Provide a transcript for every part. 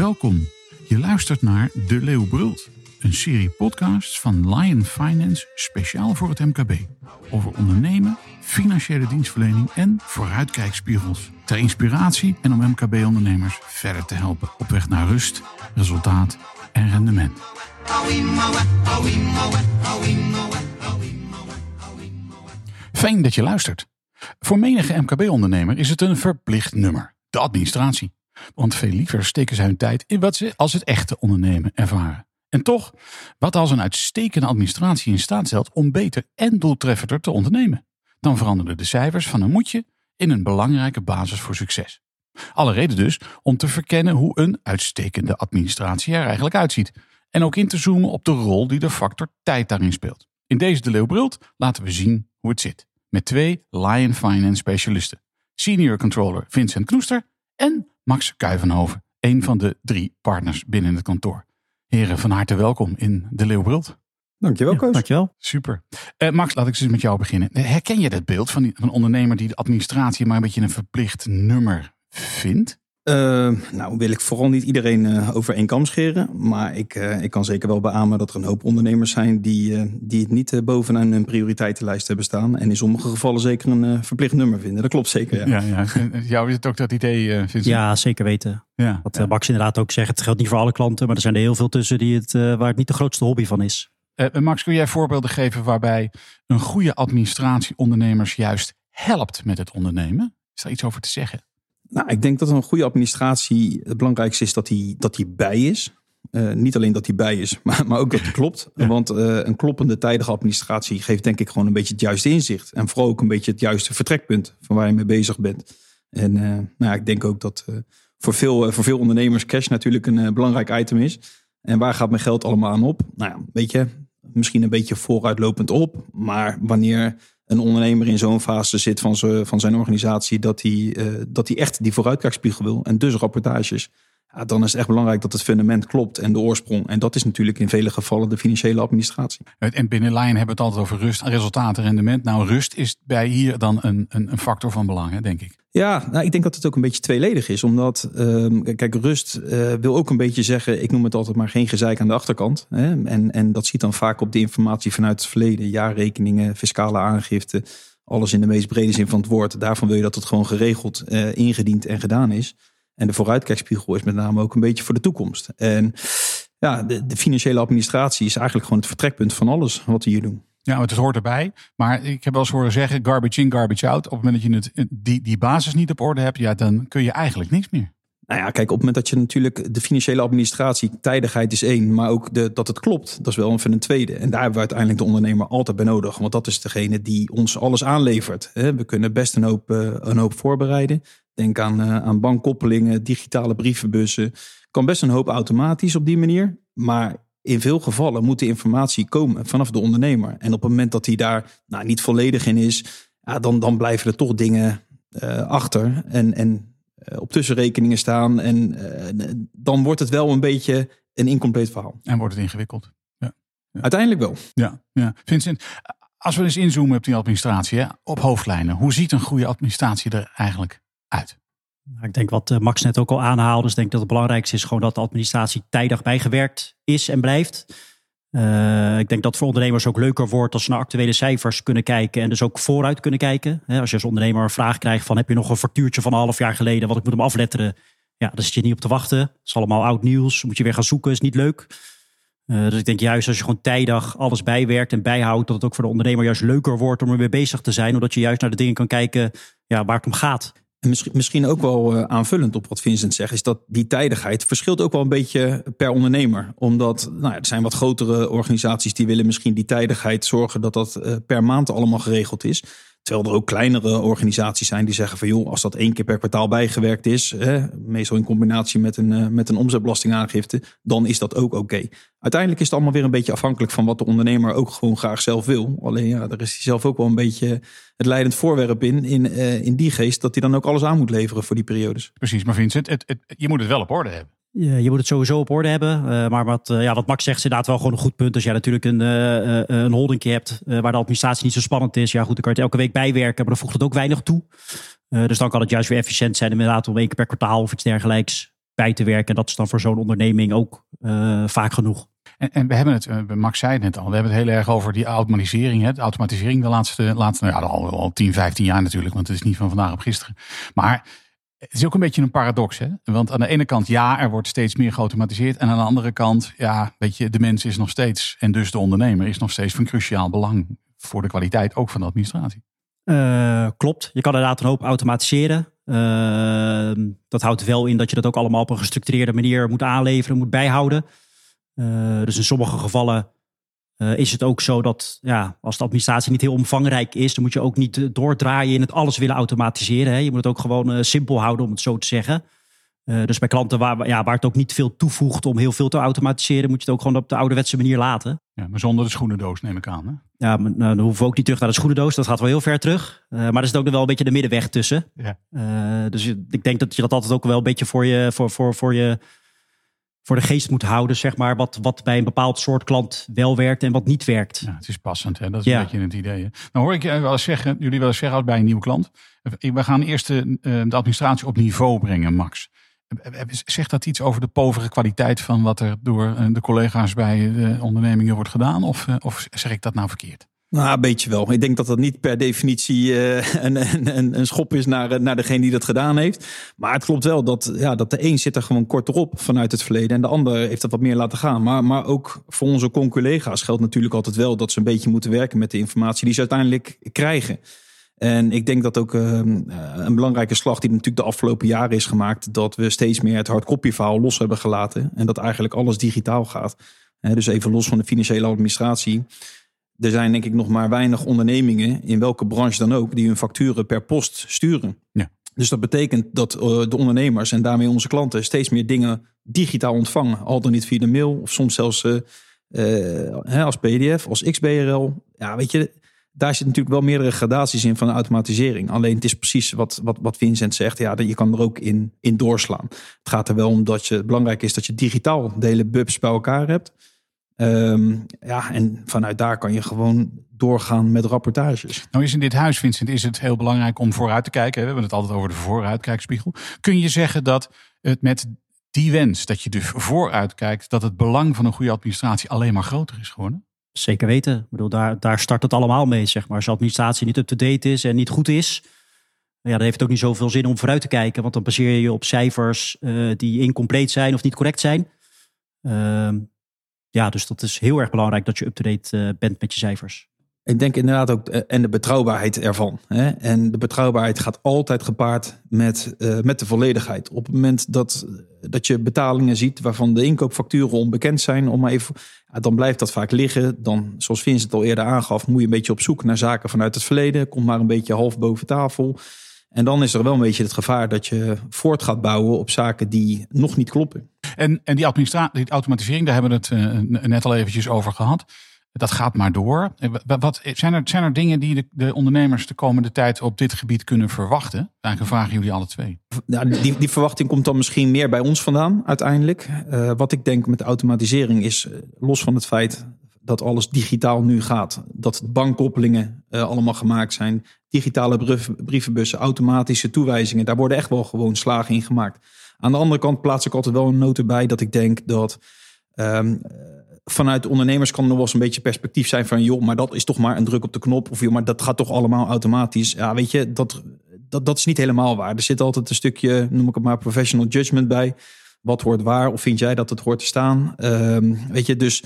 Welkom. Je luistert naar De Leeuw Brult, een serie podcasts van Lion Finance speciaal voor het MKB. Over ondernemen, financiële dienstverlening en vooruitkijkspiegels. Ter inspiratie en om MKB-ondernemers verder te helpen op weg naar rust, resultaat en rendement. Fijn dat je luistert. Voor menige MKB-ondernemer is het een verplicht nummer, de administratie. Want veel liever steken ze hun tijd in wat ze als het echte ondernemen ervaren. En toch, wat als een uitstekende administratie in staat stelt om beter en doeltreffender te ondernemen? Dan veranderen de cijfers van een moetje in een belangrijke basis voor succes. Alle reden dus om te verkennen hoe een uitstekende administratie er eigenlijk uitziet. En ook in te zoomen op de rol die de factor tijd daarin speelt. In deze De Leeuw Brult laten we zien hoe het zit. Met twee Lion Finance specialisten. Senior Controller Vincent Knoester en Max Kuivenhoven. Een van de drie partners binnen het kantoor. Heren, van harte welkom in De Leeuw Brult. Dankjewel, Koos. Dankjewel. Super. Eh, Max, laat ik eens met jou beginnen. Herken je dat beeld van, die, van een ondernemer die de administratie maar een beetje een verplicht nummer vindt? Uh, nou wil ik vooral niet iedereen uh, over één kam scheren. Maar ik, uh, ik kan zeker wel beamen dat er een hoop ondernemers zijn die, die het niet bovenaan hun prioriteitenlijst hebben staan. En in sommige gevallen zeker een verplicht nummer vinden. Dat klopt zeker, ja. Ja, ja. Jou is het ook dat idee, Vincent? Ja, zeker weten. Ja, Wat Max inderdaad ook zegt, het geldt niet voor alle klanten. Maar er zijn er heel veel tussen die het, waar het niet de grootste hobby van is. Max, kun jij voorbeelden geven waarbij een goede administratie ondernemers juist helpt met het ondernemen? Is daar iets over te zeggen? Nou, ik denk dat een goede administratie het belangrijkste is dat hij dat die bij is. Uh, niet alleen dat hij bij is, maar, maar ook dat hij klopt. Want uh, een kloppende tijdige administratie geeft denk ik gewoon een beetje het juiste inzicht. En vooral ook een beetje het juiste vertrekpunt van waar je mee bezig bent. En uh, nou ja, ik denk ook dat voor, veel, voor veel ondernemers cash natuurlijk een belangrijk item is. En waar gaat mijn geld allemaal aan op? Nou ja, weet je, misschien een beetje vooruitlopend op. Maar wanneer een ondernemer in zo'n fase zit van, ze, van zijn organisatie dat hij, uh, dat hij echt die vooruitkijkspiegel wil en dus rapportages. Ja, dan is het echt belangrijk dat het fundament klopt en de oorsprong. En dat is natuurlijk in vele gevallen de financiële administratie. En binnen Lion hebben we het altijd over rust, resultaten, rendement. Nou, rust is bij hier dan een, een, een factor van belang, hè, denk ik. Ja, nou, ik denk dat het ook een beetje tweeledig is. Omdat, uh, kijk, rust uh, wil ook een beetje zeggen, ik noem het altijd maar geen gezeik aan de achterkant. Hè? En, en dat ziet dan vaak op de informatie vanuit het verleden. Jaarrekeningen, fiscale aangifte, alles in de meest brede zin van het woord. Daarvan wil je dat het gewoon geregeld, uh, ingediend en gedaan is. En de vooruitkijkspiegel is met name ook een beetje voor de toekomst. En ja, de, de financiële administratie is eigenlijk gewoon het vertrekpunt van alles wat we hier doen. Ja, het hoort erbij. Maar ik heb wel eens horen zeggen, garbage in, garbage out. Op het moment dat je die, die basis niet op orde hebt, ja, dan kun je eigenlijk niks meer. Nou ja, kijk, op het moment dat je natuurlijk de financiële administratie, tijdigheid is één, maar ook de, dat het klopt, dat is wel even een tweede. En daar hebben we uiteindelijk de ondernemer altijd bij nodig, want dat is degene die ons alles aanlevert. We kunnen best een hoop, eh, een hoop voorbereiden. Denk aan, eh, aan bankkoppelingen, digitale brievenbussen. Kan best een hoop automatisch op die manier, maar in veel gevallen moet de informatie komen vanaf de ondernemer. En op het moment dat hij daar nou, niet volledig in is, ja, dan, dan blijven er toch dingen uh, achter en, en op tussenrekeningen staan. En uh, dan wordt het wel een beetje een incompleet verhaal. En wordt het ingewikkeld. Ja. ja. Uiteindelijk wel. Ja, ja. Vincent, als we eens inzoomen op die administratie, hè, op hoofdlijnen. Hoe ziet een goede administratie er eigenlijk uit? Nou, ik denk wat Max net ook al aanhaalde. Dus ik denk dat het belangrijkste is gewoon dat de administratie tijdig bijgewerkt is en blijft. Uh, ik denk dat voor ondernemers ook leuker wordt als ze naar actuele cijfers kunnen kijken en dus ook vooruit kunnen kijken. Als je als ondernemer een vraag krijgt van heb je nog een factuurtje van een half jaar geleden wat ik moet hem afletteren. Ja, daar zit je niet op te wachten. Het is allemaal oud nieuws. Moet je weer gaan zoeken, is niet leuk. Uh, dus ik denk juist als je gewoon tijdig alles bijwerkt en bijhoudt, dat het ook voor de ondernemer juist leuker wordt om er weer bezig te zijn. Omdat je juist naar de dingen kan kijken ja, waar het om gaat. En misschien, ook wel uh, aanvullend op wat Vincent zegt, is dat die tijdigheid verschilt ook wel een beetje per ondernemer. Omdat nou ja, er zijn wat grotere organisaties die willen misschien die tijdigheid zorgen dat dat uh, per maand allemaal geregeld is. Terwijl er ook kleinere organisaties zijn die zeggen van joh, als dat één keer per kwartaal bijgewerkt is, hè, meestal in combinatie met een, uh, met een omzetbelastingaangifte, dan is dat ook oké. Uiteindelijk is het allemaal weer een beetje afhankelijk van wat de ondernemer ook gewoon graag zelf wil. Alleen ja, daar is hij zelf ook wel een beetje het leidend voorwerp in, in, uh, in die geest, dat hij dan ook alles aan moet leveren voor die periodes. Precies, maar Vincent, het, je moet het wel op orde hebben. Je moet het sowieso op orde hebben. Uh, maar wat, uh, ja, wat Max zegt is inderdaad wel gewoon een goed punt. Als jij natuurlijk een, uh, een holdingje hebt waar de administratie niet zo spannend is. Ja goed, dan kan je het elke week bijwerken. Maar dan voegt het ook weinig toe. dus dan kan het juist weer efficiënt zijn inderdaad om één keer per kwartaal of iets dergelijks bij te werken. En dat is dan voor zo'n onderneming ook vaak genoeg. En, en, we hebben het, Max zei het net al, we hebben het heel erg over die automatisering. Hè? De automatisering de laatste, laatste nou ja, al, al 10, 15 jaar natuurlijk, want het is niet van vandaag op gisteren. Maar het is ook een beetje een paradox. Hè? Want aan de ene kant, ja, er wordt steeds meer geautomatiseerd. En aan de andere kant, ja, weet je, de mens is nog steeds, en dus de ondernemer is nog steeds van cruciaal belang voor de kwaliteit ook van de administratie. Uh, klopt. Je kan inderdaad een hoop automatiseren. Uh, dat houdt wel in dat je dat ook allemaal op een gestructureerde manier moet aanleveren, moet bijhouden. Uh, dus in sommige gevallen uh, is het ook zo dat ja, als de administratie niet heel omvangrijk is, dan moet je ook niet eh, doordraaien in het alles willen automatiseren. Hè. Je moet het ook gewoon uh, simpel houden, om het zo te zeggen. dus bij klanten waar, ja, waar het ook niet veel toevoegt om heel veel te automatiseren, moet je het ook gewoon op de ouderwetse manier laten. Ja, maar zonder de schoenendoos neem ik aan. Hè? Ja, maar, nou, dan hoeven we ook niet terug naar de schoenendoos. Dat gaat wel heel ver terug. maar er zit ook wel een beetje de middenweg tussen. Ja. dus ik denk dat je dat altijd ook wel een beetje voor je, voor, voor, voor je voor de geest moet houden, zeg maar, wat, wat bij een bepaald soort klant wel werkt en wat niet werkt. Ja, het is passend, hè? dat is een beetje het idee. Hè? Nou hoor ik wel eens zeggen, jullie wel eens zeggen bij een nieuwe klant, we gaan eerst de, eh, de administratie op niveau brengen, Max. Zegt dat iets over de povere kwaliteit van wat er door eh, de collega's bij de ondernemingen wordt gedaan? Of, eh, of zeg ik dat nou verkeerd? Nou, een beetje wel. Ik denk dat dat niet per definitie uh, een, een, een, schop is naar, eh, naar degene die dat gedaan heeft. Maar het klopt wel dat, ja, dat de een zit er gewoon korter op vanuit het verleden. En de ander heeft dat wat meer laten gaan. Maar, maar ook voor onze conculega's geldt natuurlijk altijd wel dat ze een beetje moeten werken met de informatie die ze uiteindelijk krijgen. En ik denk dat ook uh, een belangrijke slag die natuurlijk de afgelopen jaren is gemaakt, dat we steeds meer het hardcopy verhaal los hebben gelaten. En dat eigenlijk alles digitaal gaat. dus even los van de financiële administratie er zijn denk ik nog maar weinig ondernemingen, in welke branche dan ook, die hun facturen per post sturen. Ja. Dus dat betekent dat uh, de ondernemers en daarmee onze klanten steeds meer dingen digitaal ontvangen. Al dan niet via de mail of soms zelfs uh, uh, als PDF, als XBRL. Ja, weet je, daar zit natuurlijk wel meerdere gradaties in van de automatisering. Alleen het is precies wat, wat, wat Vincent zegt. Ja, je kan er ook in, in doorslaan. Het gaat er wel om dat je, het belangrijk is dat je digitaal de hele bubs bij elkaar hebt. Um, ja, en vanuit daar kan je gewoon doorgaan met rapportages. Nou is in dit huis, Vincent, is het heel belangrijk om vooruit te kijken. We hebben het altijd over de vooruitkijkspiegel. Kun je zeggen dat het met die wens, dat je dus vooruit kijkt, dat het belang van een goede administratie alleen maar groter is geworden? Zeker weten. Ik bedoel, daar, daar start het allemaal mee, zeg maar. Als je administratie niet up-to-date is en niet goed is, ja, dan heeft het ook niet zoveel zin om vooruit te kijken. Want dan baseer je je op cijfers uh, die incompleet zijn of niet correct zijn. Uh, ja, dus dat is heel erg belangrijk dat je up-to-date uh, bent met je cijfers. Ik denk inderdaad ook, uh, en de betrouwbaarheid ervan. Hè? En de betrouwbaarheid gaat altijd gepaard met, uh, met de volledigheid. Op het moment dat, dat je betalingen ziet waarvan de inkoopfacturen onbekend zijn, om maar even, dan blijft dat vaak liggen. Dan, zoals Vincent al eerder aangaf, moet je een beetje op zoek naar zaken vanuit het verleden. Komt maar een beetje half boven tafel. En dan is er wel een beetje het gevaar dat je voort gaat bouwen op zaken die nog niet kloppen. En, en die, administratie, die automatisering, daar hebben we het uh, net al eventjes over gehad. Dat gaat maar door. Wat, zijn, er, zijn er dingen die de, de, ondernemers de komende tijd op dit gebied kunnen verwachten? Eigenlijk vragen jullie alle twee. Die, die verwachting komt dan misschien meer bij ons vandaan uiteindelijk. Uh, wat ik denk met de automatisering is, los van het feit dat alles digitaal nu gaat. Dat bankkoppelingen uh, allemaal gemaakt zijn. Digitale brievenbussen, automatische toewijzingen. Daar worden echt wel gewoon slagen in gemaakt. Aan de andere kant plaats ik altijd wel een noot erbij dat ik denk dat um, vanuit ondernemers kan er wel eens een beetje perspectief zijn van joh, maar dat is toch maar een druk op de knop of joh, maar dat gaat toch allemaal automatisch. Ja, weet je, dat, dat, dat is niet helemaal waar. Er zit altijd een stukje, noem ik het maar, professional judgment bij. Wat hoort waar? Of vind jij dat het hoort te staan? Um, weet je, dus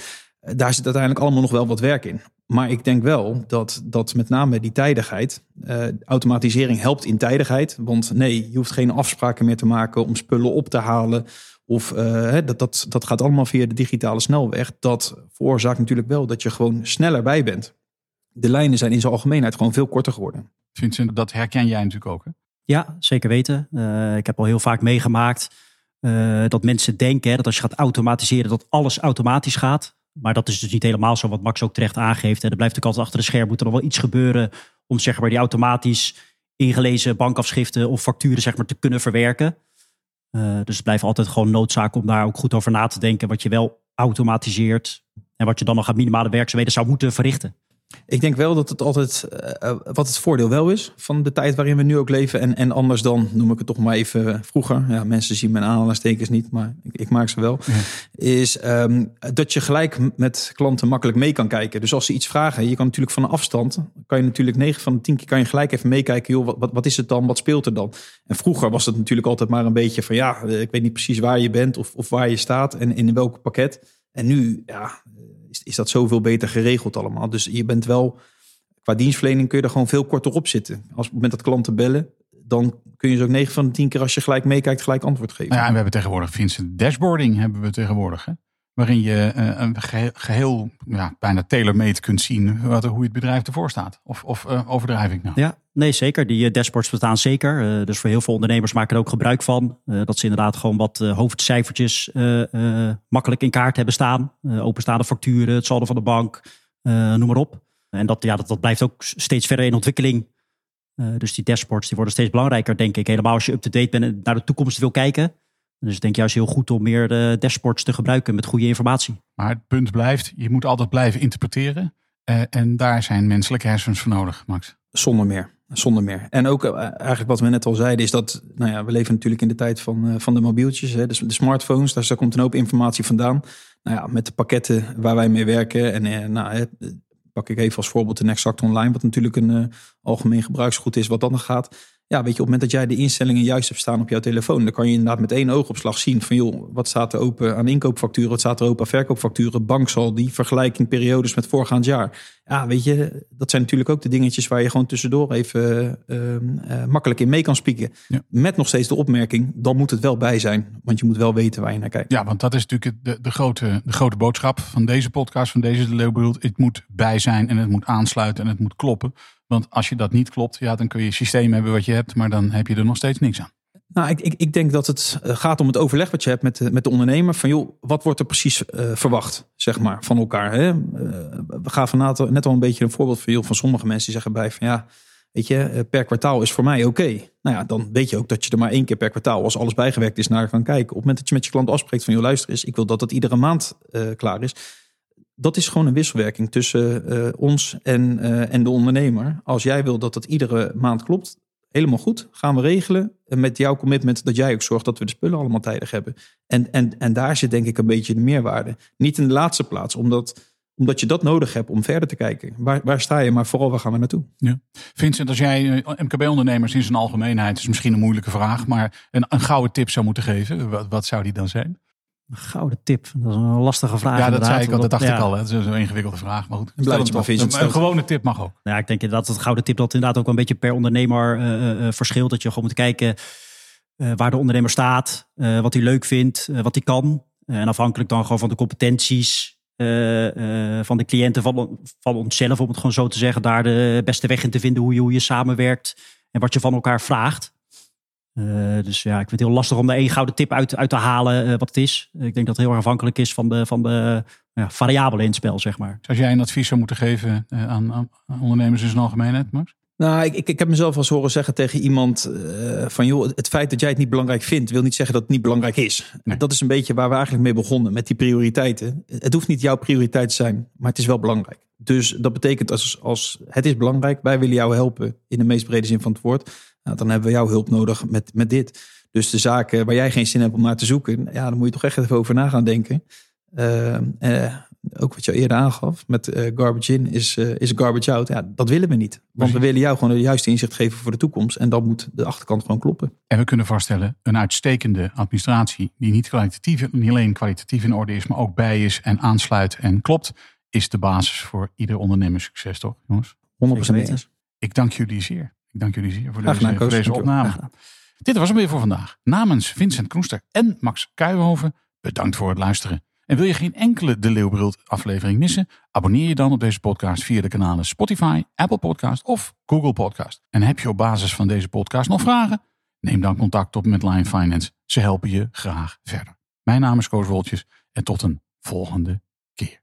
daar zit uiteindelijk allemaal nog wel wat werk in. Maar ik denk wel dat, dat met name die tijdigheid, uh, automatisering helpt in tijdigheid. Want nee, je hoeft geen afspraken meer te maken om spullen op te halen. Of uh, dat, dat, dat gaat allemaal via de digitale snelweg. Dat veroorzaakt natuurlijk wel dat je gewoon sneller bij bent. De lijnen zijn in zijn algemeenheid gewoon veel korter geworden. Vincent, dat herken jij natuurlijk ook hè? Ja, zeker weten. Uh, ik heb al heel vaak meegemaakt dat mensen denken hè, dat als je gaat automatiseren, dat alles automatisch gaat. Maar dat is dus niet helemaal zo wat Max ook terecht aangeeft. Er blijft ook altijd achter de scherm moet er nog wel iets gebeuren om zeg maar die automatisch ingelezen bankafschriften of facturen zeg maar te kunnen verwerken. Uh, dus het blijft altijd gewoon noodzaak om daar ook goed over na te denken wat je wel automatiseert en wat je dan nog aan minimale werkzaamheden zou moeten verrichten. Ik denk wel dat het altijd, eh, eh, wat het voordeel wel is van de tijd waarin we nu ook leven. En, en anders dan, noem ik het toch maar even vroeger. Ja, mensen zien mijn aanhalingstekens niet, maar ik, ik maak ze wel. Is ehm, dat je gelijk met klanten makkelijk mee kan kijken. Dus als ze iets vragen, je kan natuurlijk van een afstand, kan je natuurlijk 9 van de 10 keer kan je gelijk even meekijken. Joh, wat, wat is het dan? Wat speelt er dan? En vroeger was het natuurlijk altijd maar een beetje van ja, eh, ik weet niet precies waar je bent of, of waar je staat en in welk pakket. En nu, ja, is, dat zoveel beter geregeld allemaal. Dus je bent wel, qua dienstverlening kun je er gewoon veel korter op zitten. Als op het moment dat klanten bellen, dan kun je ze ook 9 van de 10 keer als je gelijk meekijkt, gelijk antwoord geven. Nou ja, en we hebben tegenwoordig Vincent dashboarding hebben we tegenwoordig. Hè? Waarin je uh, een geheel, ja, bijna tailor-made kunt zien wat, hoe het bedrijf ervoor staat. Of, of ik nou? Ja, nee zeker. Die dashboards bestaan zeker. Dus voor heel veel ondernemers maken er ook gebruik van. dat ze inderdaad gewoon wat hoofdcijfertjes makkelijk in kaart hebben staan. openstaande facturen, het saldo van de bank, noem maar op. En dat, ja, dat, dat blijft ook steeds verder in ontwikkeling. dus die dashboards die worden steeds belangrijker, denk ik. Helemaal als je up-to-date bent en naar de toekomst wil kijken. Dus ik denk juist heel goed om meer de dashboards te gebruiken met goede informatie. Maar het punt blijft, je moet altijd blijven interpreteren. Uh, en daar zijn menselijke hersens voor nodig, Max. Zonder meer. Zonder meer. En ook uh, eigenlijk wat we net al zeiden, is dat nou ja, we leven natuurlijk in de tijd van, uh, van de mobieltjes, hè, de, de smartphones. Daar, daar komt een hoop informatie vandaan. Nou ja, met de pakketten waar wij mee werken. En nou, pak ik even als voorbeeld de Exact Online, wat natuurlijk een algemeen gebruiksgoed is wat dan nog gaat ja, weet je, op het moment dat jij de instellingen juist hebt staan op jouw telefoon, dan kan je inderdaad met één oogopslag zien van joh, wat staat er open aan inkoopfacturen, wat staat er open aan verkoopfacturen, bankzal, die vergelijking periodes met voorgaand jaar. Ja, weet je, dat zijn natuurlijk ook de dingetjes waar je gewoon tussendoor even uh, uh, makkelijk in mee kan spieken. Ja. Met nog steeds de opmerking, dan moet het wel bij zijn, want je moet wel weten waar je naar kijkt. Ja, want dat is natuurlijk de, de, grote, de grote boodschap van deze podcast, van deze de Leeuwbeeld. Het moet bij zijn en het moet aansluiten en het moet kloppen. Want als je dat niet klopt, ja, dan kun je systeem hebben wat je hebt, maar dan heb je er nog steeds niks aan. Nou, ik, ik, ik denk dat het eh, gaat om het overleg wat je hebt met de, met de ondernemer. Van joh, wat wordt er precies uh, verwacht, zeg maar, van elkaar. Hè? Uh, we gaven net al een beetje een voorbeeld van, joh, van sommige mensen die zeggen bij van ja, weet je, per kwartaal is voor mij oké. Nou ja, dan weet je ook dat je er maar één keer per kwartaal, als alles bijgewerkt is, naar kan kijken. Op het moment dat je met je klant afspreekt van joh, luister eens, ik wil dat dat iedere maand klaar is dat is gewoon een wisselwerking tussen uh, ons en, uh, en de ondernemer. Als jij wil dat het iedere maand klopt, helemaal goed. Gaan we regelen. En met jouw commitment dat jij ook zorgt dat we de spullen allemaal tijdig hebben. En, en, en daar zit denk ik een beetje de meerwaarde. Niet in de laatste plaats, omdat, omdat je dat nodig hebt om verder te kijken. Waar, waar sta je, maar vooral waar gaan we naartoe? Ja. Vincent, als jij eh, MKB-ondernemers in zijn algemeenheid, is misschien een moeilijke vraag, maar een, een gouden tip zou moeten geven, wat, wat zou die dan zijn? Een gouden tip. Dat is een lastige vraag. Ja, dat zei ik al. Dat dacht ik al. Hè. Dat is een ingewikkelde vraag. Maar goed. Blijf maar een, een gewone tip mag ook. Ja, ik denk dat het gouden tip dat inderdaad ook een beetje per ondernemer uh, uh, verschilt. Dat je gewoon moet kijken uh, waar de ondernemer staat. wat hij leuk vindt. wat hij kan. en afhankelijk dan gewoon van de competenties van de cliënten van, van onszelf. Om het gewoon zo te zeggen. Daar de beste weg in te vinden hoe je, hoe je samenwerkt. En wat je van elkaar vraagt. Uh, dus ja, ik vind het heel lastig om er één gouden tip uit, uit te halen uh, wat het is. Ik denk dat het heel erg afhankelijk is van de, van de ja, variabelen in het spel, zeg maar. Als jij een advies zou moeten geven uh, aan, aan, ondernemers in zijn algemeenheid, Max? Nou, ik, ik, ik heb mezelf wel eens horen zeggen tegen iemand van joh, het feit dat jij het niet belangrijk vindt, wil niet zeggen dat het niet belangrijk is. Nee. Dat is een beetje waar we eigenlijk mee begonnen met die prioriteiten. Het hoeft niet jouw prioriteit te zijn, maar het is wel belangrijk. Dus dat betekent als, als het is belangrijk, wij willen jou helpen in de meest brede zin van het woord nou, dan hebben we jouw hulp nodig met, met dit. Dus de zaken waar jij geen zin hebt om naar te zoeken, ja, dan moet je toch echt even over na gaan denken. Uh, uh, ook wat je eerder aangaf met uh, garbage in is, is garbage out. Ja, dat willen we niet. Want we willen jou gewoon de juiste inzicht geven voor de toekomst. En dan moet de achterkant gewoon kloppen. En we kunnen vaststellen, een uitstekende administratie die niet, kwalitatief, niet alleen kwalitatief in orde is, maar ook bij is en aansluit en klopt, is de basis voor ieder ondernemer succes, toch jongens? 100% Ik dank jullie zeer. Ik dank jullie zeer voor deze, voor deze opname. Dit was hem weer voor vandaag. Namens Vincent Knoester en Max Kuijenhoven, bedankt voor het luisteren. En wil je geen enkele De Leeuwbril aflevering missen? Abonneer je dan op deze podcast via de kanalen Spotify, Apple Podcast of Google Podcast. En heb je op basis van deze podcast nog vragen? Neem dan contact op met Line Finance. Ze helpen je graag verder. Mijn naam is Koos Woltjes en tot een volgende keer.